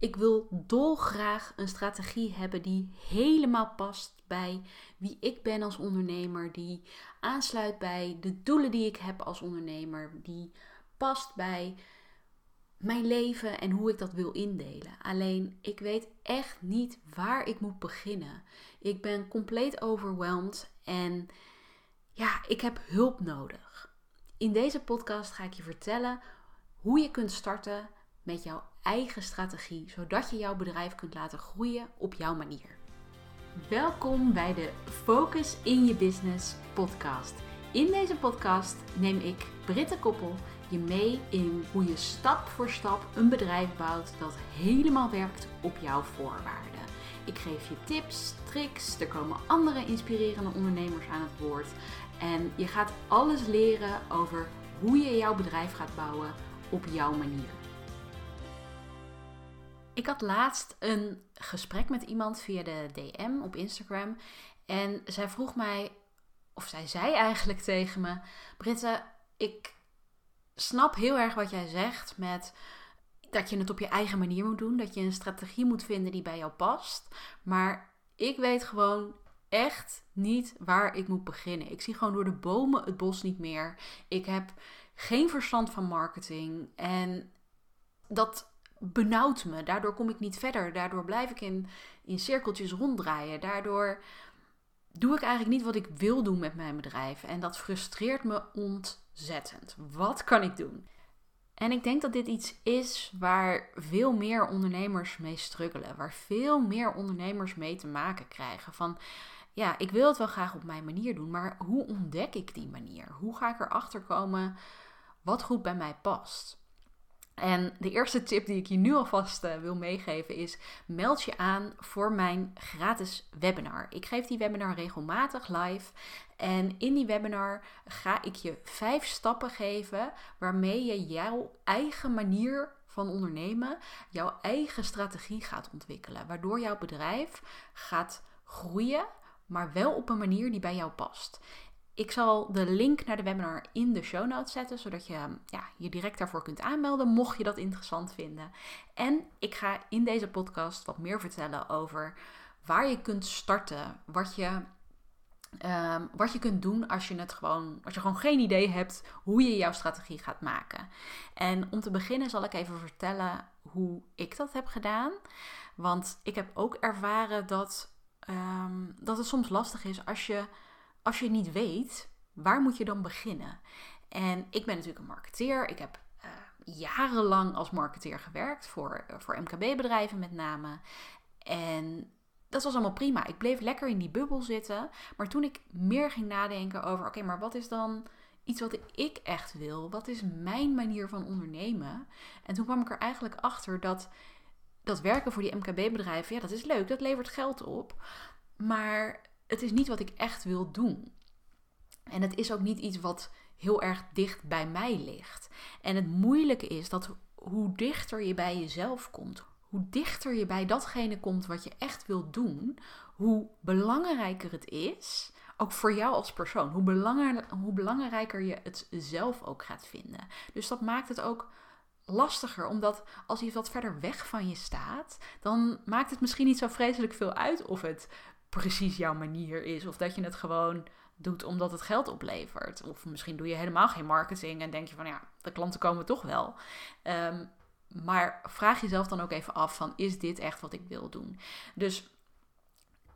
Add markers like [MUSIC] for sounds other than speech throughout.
Ik wil dolgraag een strategie hebben die helemaal past bij wie ik ben als ondernemer, die aansluit bij de doelen die ik heb als ondernemer, die past bij mijn leven en hoe ik dat wil indelen. Alleen ik weet echt niet waar ik moet beginnen. Ik ben compleet overweldigd en ja, ik heb hulp nodig. In deze podcast ga ik je vertellen hoe je kunt starten met jouw eigen strategie, zodat je jouw bedrijf kunt laten groeien op jouw manier. Welkom bij de Focus in je Business podcast. In deze podcast neem ik, Britte Koppel, je mee in hoe je stap voor stap een bedrijf bouwt dat helemaal werkt op jouw voorwaarden. Ik geef je tips, tricks, er komen andere inspirerende ondernemers aan het woord. En je gaat alles leren over hoe je jouw bedrijf gaat bouwen op jouw manier. Ik had laatst een gesprek met iemand via de DM op Instagram. En zij vroeg mij, of zij zei eigenlijk tegen me: Britte, ik snap heel erg wat jij zegt met dat je het op je eigen manier moet doen. Dat je een strategie moet vinden die bij jou past. Maar ik weet gewoon echt niet waar ik moet beginnen. Ik zie gewoon door de bomen het bos niet meer. Ik heb geen verstand van marketing. En dat benauwt me. Daardoor kom ik niet verder. Daardoor blijf ik in, in cirkeltjes ronddraaien. Daardoor doe ik eigenlijk niet wat ik wil doen met mijn bedrijf. En dat frustreert me ontzettend. Wat kan ik doen? En ik denk dat dit iets is waar veel meer ondernemers mee struggelen. Waar veel meer ondernemers mee te maken krijgen. Van ja, ik wil het wel graag op mijn manier doen, maar hoe ontdek ik die manier? Hoe ga ik erachter komen wat goed bij mij past? En de eerste tip die ik je nu alvast uh, wil meegeven is: meld je aan voor mijn gratis webinar. Ik geef die webinar regelmatig live. En in die webinar ga ik je vijf stappen geven waarmee je jouw eigen manier van ondernemen, jouw eigen strategie gaat ontwikkelen. Waardoor jouw bedrijf gaat groeien, maar wel op een manier die bij jou past. Ik zal de link naar de webinar in de show notes zetten, zodat je ja, je direct daarvoor kunt aanmelden, mocht je dat interessant vinden. En ik ga in deze podcast wat meer vertellen over waar je kunt starten, wat je, um, wat je kunt doen als je, het gewoon, als je gewoon geen idee hebt hoe je jouw strategie gaat maken. En om te beginnen zal ik even vertellen hoe ik dat heb gedaan. Want ik heb ook ervaren dat, um, dat het soms lastig is als je als je niet weet, waar moet je dan beginnen? En ik ben natuurlijk een marketeer. Ik heb uh, jarenlang als marketeer gewerkt voor, uh, voor MKB-bedrijven met name. En dat was allemaal prima. Ik bleef lekker in die bubbel zitten. Maar toen ik meer ging nadenken over: oké, maar wat is dan iets wat ik echt wil? Wat is mijn manier van ondernemen? En toen kwam ik er eigenlijk achter dat dat werken voor die MKB-bedrijven, ja, dat is leuk, dat levert geld op. Maar het is niet wat ik echt wil doen. En het is ook niet iets wat heel erg dicht bij mij ligt. En het moeilijke is dat hoe dichter je bij jezelf komt, hoe dichter je bij datgene komt wat je echt wil doen, hoe belangrijker het is, ook voor jou als persoon, hoe, hoe belangrijker je het zelf ook gaat vinden. Dus dat maakt het ook lastiger, omdat als iets wat verder weg van je staat, dan maakt het misschien niet zo vreselijk veel uit of het precies jouw manier is. Of dat je het gewoon doet omdat het geld oplevert. Of misschien doe je helemaal geen marketing en denk je van ja, de klanten komen toch wel. Ehm, maar vraag jezelf dan ook even af van is dit echt wat ik wil doen? Dus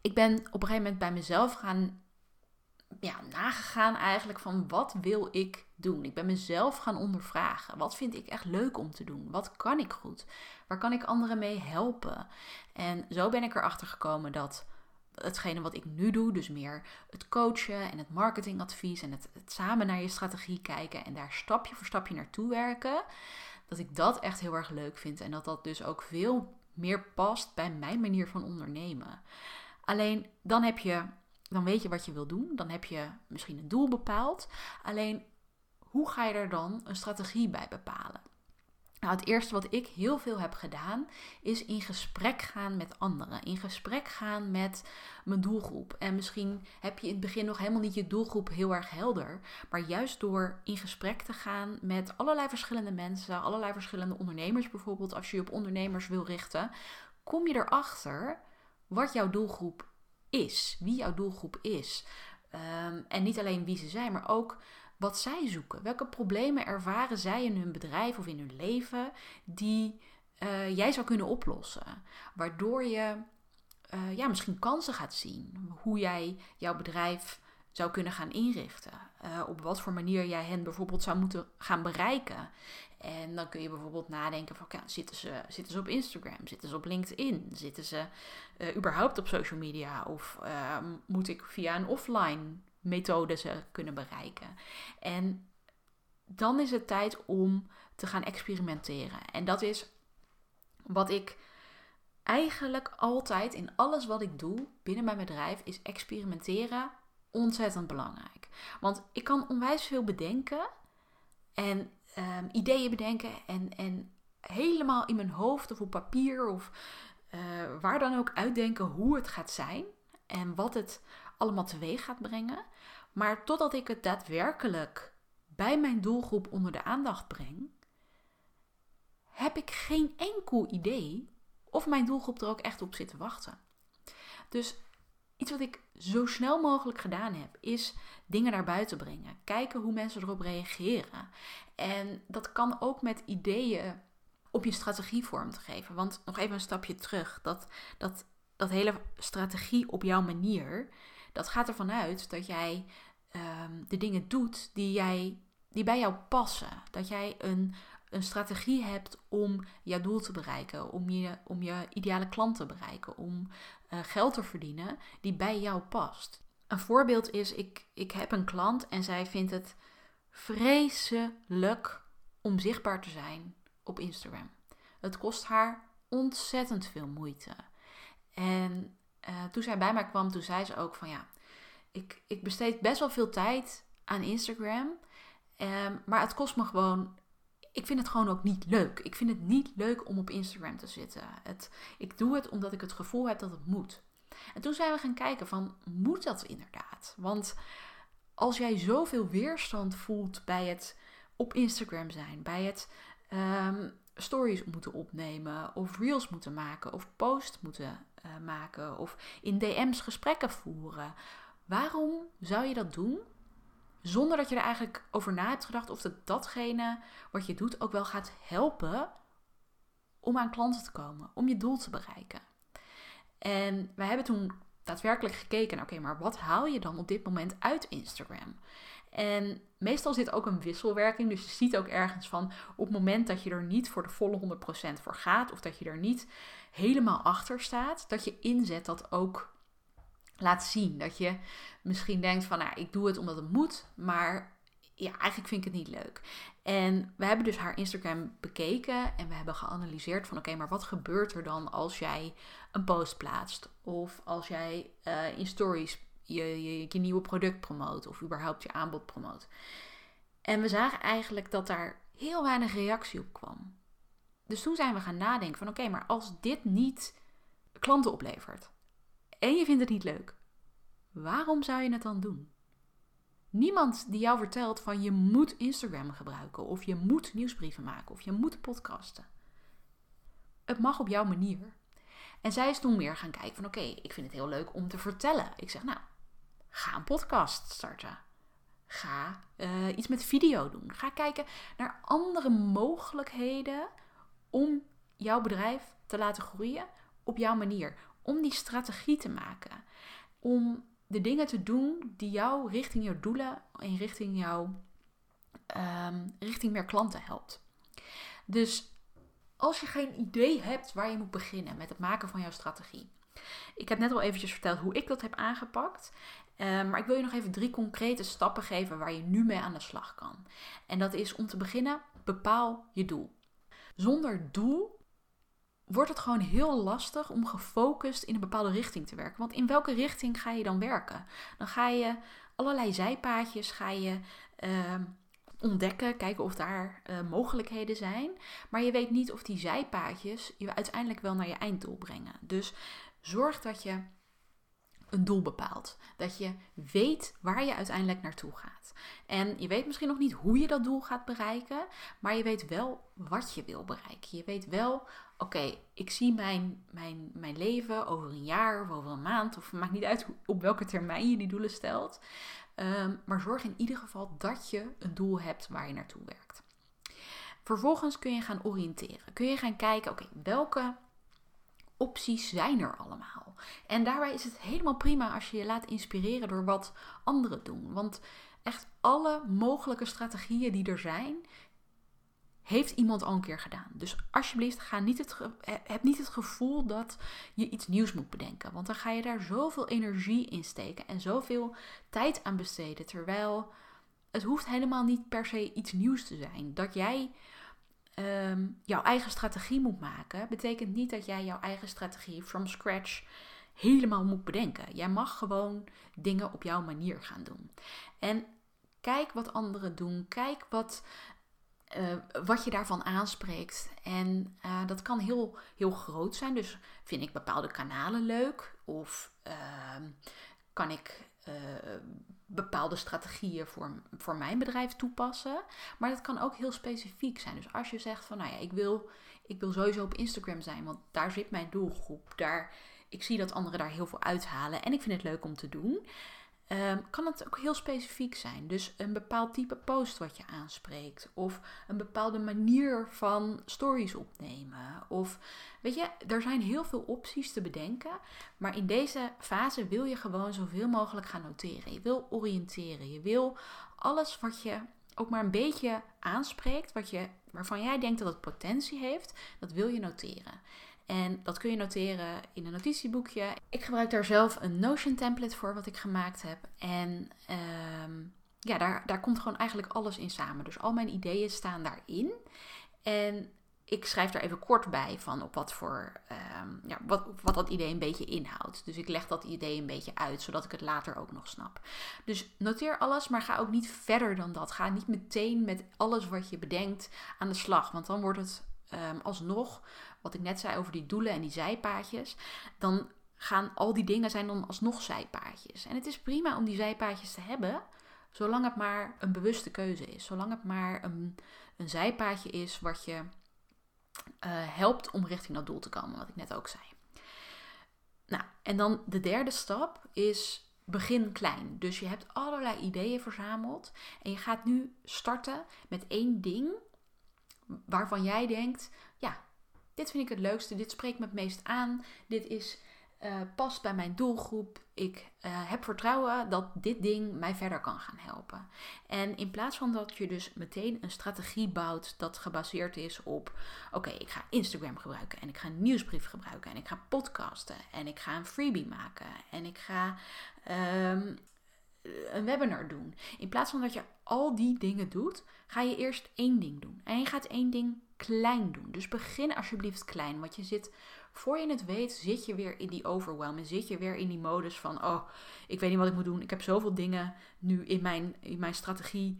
ik ben op een gegeven moment bij mezelf gaan ja, nagegaan eigenlijk van wat wil ik doen? Ik ben mezelf gaan ondervragen. Wat vind ik echt leuk om te doen? Wat kan ik goed? Waar kan ik anderen mee helpen? En zo ben ik erachter gekomen dat hetgene wat ik nu doe, dus meer het coachen en het marketingadvies en het, het, samen naar je strategie kijken en daar stapje voor stapje naartoe werken, dat ik dat echt heel erg leuk vind en dat dat dus ook veel meer past bij mijn manier van ondernemen. Alleen dan heb je, dan weet je wat je wil doen, dan heb je misschien een doel bepaald. Alleen hoe ga je er dan een strategie bij bepalen? Nou, het eerste wat ik heel veel heb gedaan, is in gesprek gaan met anderen. In gesprek gaan met mijn doelgroep. En misschien heb je in het begin nog helemaal niet je doelgroep heel erg helder. Maar juist door in gesprek te gaan met allerlei verschillende mensen, allerlei verschillende ondernemers bijvoorbeeld, als je je op ondernemers wil richten, kom je erachter wat jouw doelgroep is. Wie jouw doelgroep is. Ehm, en niet alleen wie ze zijn, maar ook wat zij zoeken. Welke problemen ervaren zij in hun bedrijf of in hun leven die uh, jij zou kunnen oplossen. Waardoor je uh, ja, misschien kansen gaat zien. Hoe jij jouw bedrijf zou kunnen gaan inrichten. Uh, op wat voor manier jij hen bijvoorbeeld zou moeten gaan bereiken. En dan kun je bijvoorbeeld nadenken van, ja, zitten, ze, zitten ze op Instagram? Zitten ze op LinkedIn? Zitten ze überhaupt op social media? Of moet ik via een offline methode ze kunnen bereiken? En dan is het tijd om te gaan experimenteren. En dat is wat ik eigenlijk altijd in alles wat ik doe binnen mijn bedrijf, is experimenteren ontzettend belangrijk. Want ik kan onwijs veel bedenken en um, ideeën bedenken en, en helemaal in mijn hoofd of op papier of uh, waar dan ook uitdenken hoe het gaat zijn en wat het allemaal teweeg gaat brengen. Maar totdat ik het daadwerkelijk bij mijn doelgroep onder de aandacht breng, heb ik geen enkel idee of mijn doelgroep er ook echt op zit te wachten. Dus iets wat ik zo snel mogelijk gedaan heb, is dingen naar buiten brengen. Kijken hoe mensen erop reageren. En dat kan ook met ideeën op je strategie vorm te geven. Want nog even een stapje terug. Dat, dat, dat hele strategie op jouw manier, dat gaat ervan uit dat jij um, de dingen doet die, jij, die bij jou passen. Dat jij een, een strategie hebt om jouw doel te bereiken, om je, om je ideale klant te bereiken, om uh, geld te verdienen die bij jou past. Een voorbeeld is, ik, ik heb een klant en zij vindt het vreselijk om zichtbaar te zijn op Instagram. Het kost haar ontzettend veel moeite. En uh, toen zij bij mij kwam, toen zei ze ook van ja, ik, ik besteed best wel veel tijd aan Instagram. Um, maar het kost me gewoon ik vind het gewoon ook niet leuk. Ik vind het niet leuk om op Instagram te zitten. Het, ik doe het omdat ik het gevoel heb dat het moet. En toen zijn we gaan kijken van, moet dat inderdaad? Want als jij zoveel weerstand voelt bij het op Instagram zijn, bij het um, stories moeten opnemen, of reels moeten maken, of posts moeten maken, of in DM's gesprekken voeren, waarom zou je dat doen zonder dat je er eigenlijk over na hebt gedacht of dat datgene wat je doet ook wel gaat helpen om aan klanten te komen, om je doel te bereiken. En wij hebben toen daadwerkelijk gekeken, oké, maar wat haal je dan op dit moment uit Instagram? En meestal zit ook een wisselwerking, dus je ziet ook ergens van op het moment dat je er niet voor de volle 100% voor gaat, of dat je er niet helemaal achter staat, dat je inzet dat ook laat zien. Dat je misschien denkt van, nou, ik doe het omdat het moet, maar ja, eigenlijk vind ik het niet leuk. En we hebben dus haar Instagram bekeken en we hebben geanalyseerd van, oké, maar wat gebeurt er dan als jij een post plaatst? Of als jij uh, in stories je, je, nieuwe product promoot of überhaupt je aanbod promoot. En we zagen eigenlijk dat daar heel weinig reactie op kwam. Dus toen zijn we gaan nadenken van oké, maar als dit niet klanten oplevert, en je vindt het niet leuk, waarom zou je het dan doen? Niemand die jou vertelt van je moet Instagram gebruiken, of je moet nieuwsbrieven maken, of je moet podcasten. Het mag op jouw manier. En zij is toen meer gaan kijken van oké, ik vind het heel leuk om te vertellen. Ik zeg nou, ga een podcast starten. Ga uh, iets met video doen. Ga kijken naar andere mogelijkheden om jouw bedrijf te laten groeien op jouw manier om die strategie te maken. Om de dingen te doen die jou richting jouw doelen en richting jouw um, richting meer klanten helpt. Dus als je geen idee hebt waar je moet beginnen met het maken van jouw strategie. Ik heb net al eventjes verteld hoe ik dat heb aangepakt. Um, maar ik wil je nog even drie concrete stappen geven waar je nu mee aan de slag kan. En dat is om te beginnen, bepaal je doel. Zonder doel wordt het gewoon heel lastig om gefocust in een bepaalde richting te werken. Want in welke richting ga je dan werken? Dan ga je allerlei zijpaadjes ga je, uh, ontdekken, kijken of daar eh, mogelijkheden zijn. Maar je weet niet of die zijpaadjes je uiteindelijk wel naar je einddoel brengen. Dus zorg dat je een doel bepaalt. Dat je weet waar je uiteindelijk naartoe gaat. En je weet misschien nog niet hoe je dat doel gaat bereiken, maar je weet wel wat je wil bereiken. Je weet wel, oké, ik zie mijn, mijn, mijn leven over een jaar of over een maand, of het maakt niet uit op welke termijn je die doelen stelt. Ehm, maar zorg in ieder geval dat je een doel hebt waar je naartoe werkt. Vervolgens kun je gaan oriënteren. Kun je gaan kijken, oké, welke opties zijn er allemaal? En daarbij is het helemaal prima als je je laat inspireren door wat anderen doen. Want echt alle mogelijke strategieën die er zijn, heeft iemand al een keer gedaan. Dus alsjeblieft, ga niet het heb niet het gevoel dat je iets nieuws moet bedenken. Want dan ga je daar zoveel energie in steken en zoveel tijd aan besteden. Terwijl het hoeft helemaal niet per se iets nieuws te zijn. Dat jij Ehm, jouw eigen strategie moet maken, betekent niet dat jij jouw eigen strategie from scratch helemaal moet bedenken. Jij mag gewoon dingen op jouw manier gaan doen. En kijk wat anderen doen. Kijk wat, uh, wat je daarvan aanspreekt. En uh, dat kan heel, heel groot zijn. Dus vind ik bepaalde kanalen leuk? Of uh, kan ik uh, bepaalde strategieën voor, voor mijn bedrijf toepassen. Maar dat kan ook heel specifiek zijn. Dus als je zegt van nou ja, ik wil, ik wil sowieso op Instagram zijn, want daar zit mijn doelgroep. Daar, ik zie dat anderen daar heel veel uithalen en ik vind het leuk om te doen. Ehm, kan het ook heel specifiek zijn. Dus een bepaald type post wat je aanspreekt. Of een bepaalde manier van stories opnemen. Of weet je, er zijn heel veel opties te bedenken. Maar in deze fase wil je gewoon zoveel mogelijk gaan noteren. Je wil oriënteren. Je wil alles wat je ook maar een beetje aanspreekt. Wat je, waarvan jij denkt dat het potentie heeft. Dat wil je noteren. En dat kun je noteren in een notitieboekje. Ik gebruik daar zelf een Notion template voor wat ik gemaakt heb. En ehm, ja, daar, daar komt gewoon eigenlijk alles in samen. Dus al mijn ideeën staan daarin. En ik schrijf daar even kort bij van op wat voor um, ja, wat, wat dat idee een beetje inhoudt. Dus ik leg dat idee een beetje uit, zodat ik het later ook nog snap. Dus noteer alles, maar ga ook niet verder dan dat. Ga niet meteen met alles wat je bedenkt aan de slag. Want dan wordt het um, alsnog wat ik net zei over die doelen en die zijpaadjes, dan gaan al die dingen zijn dan alsnog zijpaadjes. En het is prima om die zijpaadjes te hebben, zolang het maar een bewuste keuze is. Zolang het maar een, een zijpaadje is wat je uh, helpt om richting dat doel te komen, wat ik net ook zei. Nou, en dan de derde stap is begin klein. Dus je hebt allerlei ideeën verzameld en je gaat nu starten met één ding waarvan jij denkt, ja, dit vind ik het leukste, dit spreekt me het meest aan, dit is, uh, past bij mijn doelgroep. Ik uh, heb vertrouwen dat dit ding mij verder kan gaan helpen. En in plaats van dat je dus meteen een strategie bouwt dat gebaseerd is op: oké, ik ga Instagram gebruiken en ik ga een nieuwsbrief gebruiken en ik ga podcasten en ik ga een freebie maken en ik ga um, een webinar doen. In plaats van dat je al die dingen doet, ga je eerst één ding doen. En je gaat één ding klein doen. Dus begin alsjeblieft klein. Want je zit, voor je het weet, zit je weer in die overwhelm. En zit je weer in die modus van, oh, ik weet niet wat ik moet doen. Ik heb zoveel dingen nu in mijn, in mijn strategie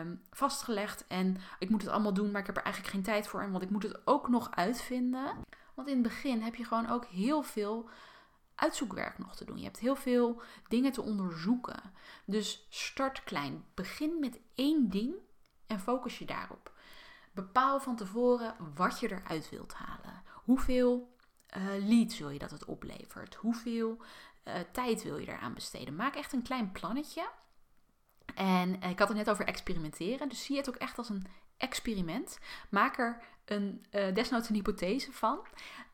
um, vastgelegd. En ik moet het allemaal doen, maar ik heb er eigenlijk geen tijd voor. En want ik moet het ook nog uitvinden. Want in het begin heb je gewoon ook heel veel uitzoekwerk nog te doen. Je hebt heel veel dingen te onderzoeken. Dus start klein. Begin met één ding en focus je daarop. Bepaal van tevoren wat je eruit wilt halen. Hoeveel uh, leads wil je dat het oplevert? Hoeveel uh, tijd wil je eraan besteden? Maak echt een klein plannetje. En uh, ik had het net over experimenteren. Dus zie het ook echt als een experiment. Maak er een, uh, desnoods een hypothese van.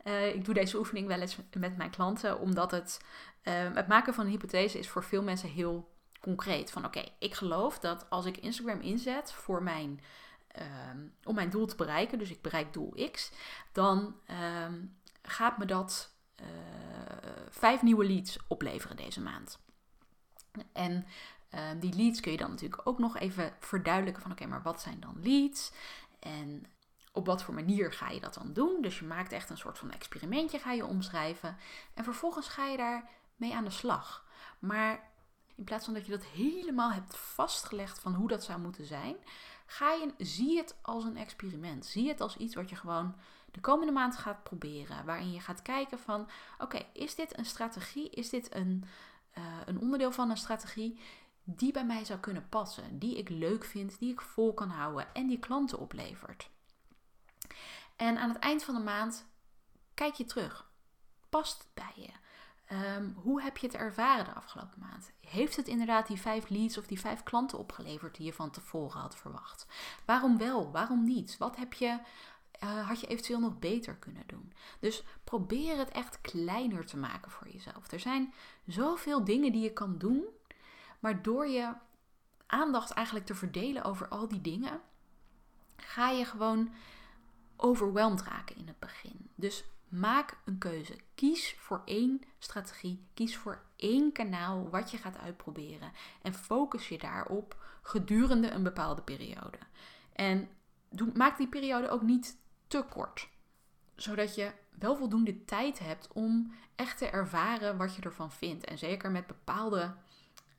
Uh, ik doe deze oefening wel eens met mijn klanten, omdat het, uh, het maken van een hypothese is voor veel mensen heel concreet. Van oké, ik geloof dat als ik Instagram inzet voor mijn, ehm, om mijn doel te bereiken, dus ik bereik doel X, dan ehm, gaat me dat vijf nieuwe leads opleveren deze maand. En ehm, die leads kun je dan natuurlijk ook nog even verduidelijken van oké, maar wat zijn dan leads? En op wat voor manier ga je dat dan doen? Dus je maakt echt een soort van experimentje, ga je omschrijven. En vervolgens ga je daar mee aan de slag. Maar in plaats van dat je dat helemaal hebt vastgelegd van hoe dat zou moeten zijn, ga je, zie het als een experiment. Zie het als iets wat je gewoon de komende maand gaat proberen. Waarin je gaat kijken van, oké, is dit een strategie? Is dit een, uh, een onderdeel van een strategie die bij mij zou kunnen passen? Die ik leuk vind, die ik vol kan houden en die klanten oplevert. En aan het eind van de maand kijk je terug. Past het bij je? Um, hoe heb je het ervaren de afgelopen maand? Heeft het inderdaad die vijf leads of die vijf klanten opgeleverd die je van tevoren had verwacht? Waarom wel? Waarom niet? Wat heb je, uh, had je eventueel nog beter kunnen doen? Dus probeer het echt kleiner te maken voor jezelf. Er zijn zoveel dingen die je kan doen, maar door je aandacht eigenlijk te verdelen over al die dingen, ga je gewoon overweldigd raken in het begin. Dus Maak een keuze. Kies voor één strategie. Kies voor één kanaal wat je gaat uitproberen. En focus je daarop gedurende een bepaalde periode. En maak die periode ook niet te kort. Zodat je wel voldoende tijd hebt om echt te ervaren wat je ervan vindt. En zeker met bepaalde,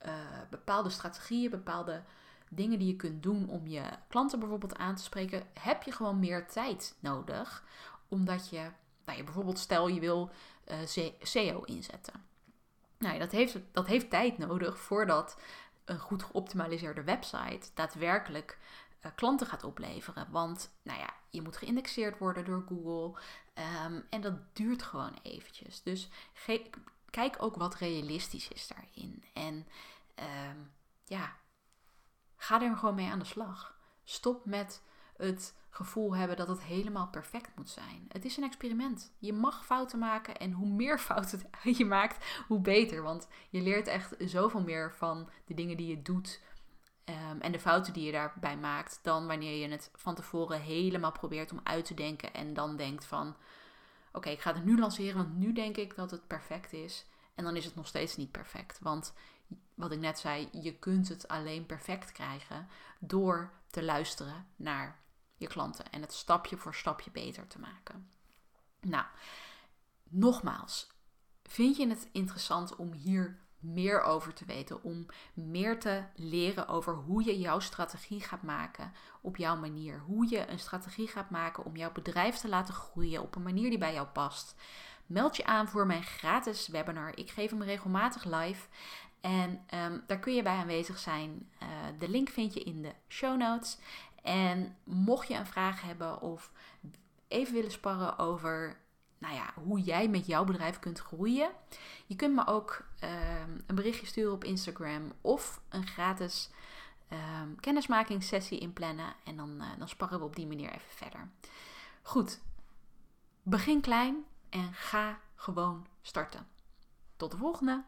uh, bepaalde strategieën, bepaalde dingen die je kunt doen om je klanten bijvoorbeeld aan te spreken, heb je gewoon meer tijd nodig. Omdat je nou, je bijvoorbeeld stel je wil uh, eh, SEO inzetten. Nou, dat, heeft, dat heeft tijd nodig voordat een goed geoptimaliseerde website daadwerkelijk uh, klanten gaat opleveren. Want nou ja, je moet geïndexeerd worden door Google. Um, en dat duurt gewoon eventjes. Dus kijk ook wat realistisch is daarin. En um, ja, ga er gewoon mee aan de slag. Stop met het gevoel hebben dat het helemaal perfect moet zijn. Het is een experiment. Je mag fouten maken en hoe meer [LAUGHS] fouten [LAUGHS] je maakt, hoe beter. Want je leert echt zoveel meer van de dingen die je doet ehm, en de fouten die je daarbij maakt, dan wanneer je het van tevoren helemaal probeert om uit te denken en dan denkt van, oké, ik ga het nu lanceren, want nu denk ik dat het perfect is. En dan is het nog steeds niet perfect. Want wat ik net zei, je kunt het alleen perfect krijgen door te luisteren naar je klanten en het stapje voor stapje beter te maken. Nou, nogmaals, vind je het interessant om hier meer over te weten, om meer te leren over hoe je jouw strategie gaat maken op jouw manier. Hoe je een strategie gaat maken om jouw bedrijf te laten groeien op een manier die bij jou past. Meld je aan voor mijn gratis webinar. Ik geef hem regelmatig live. En ehm, daar kun je bij aanwezig zijn. Uh, de link vind je in de show notes. En mocht je een vraag hebben of even willen sparren over nou ja, hoe jij met jouw bedrijf kunt groeien, je kunt me ook ehm, een berichtje sturen op Instagram of een gratis um, kennismakingssessie inplannen. En dan, uh, dan sparren we op die manier even verder. Goed, begin klein en ga gewoon starten. Tot de volgende!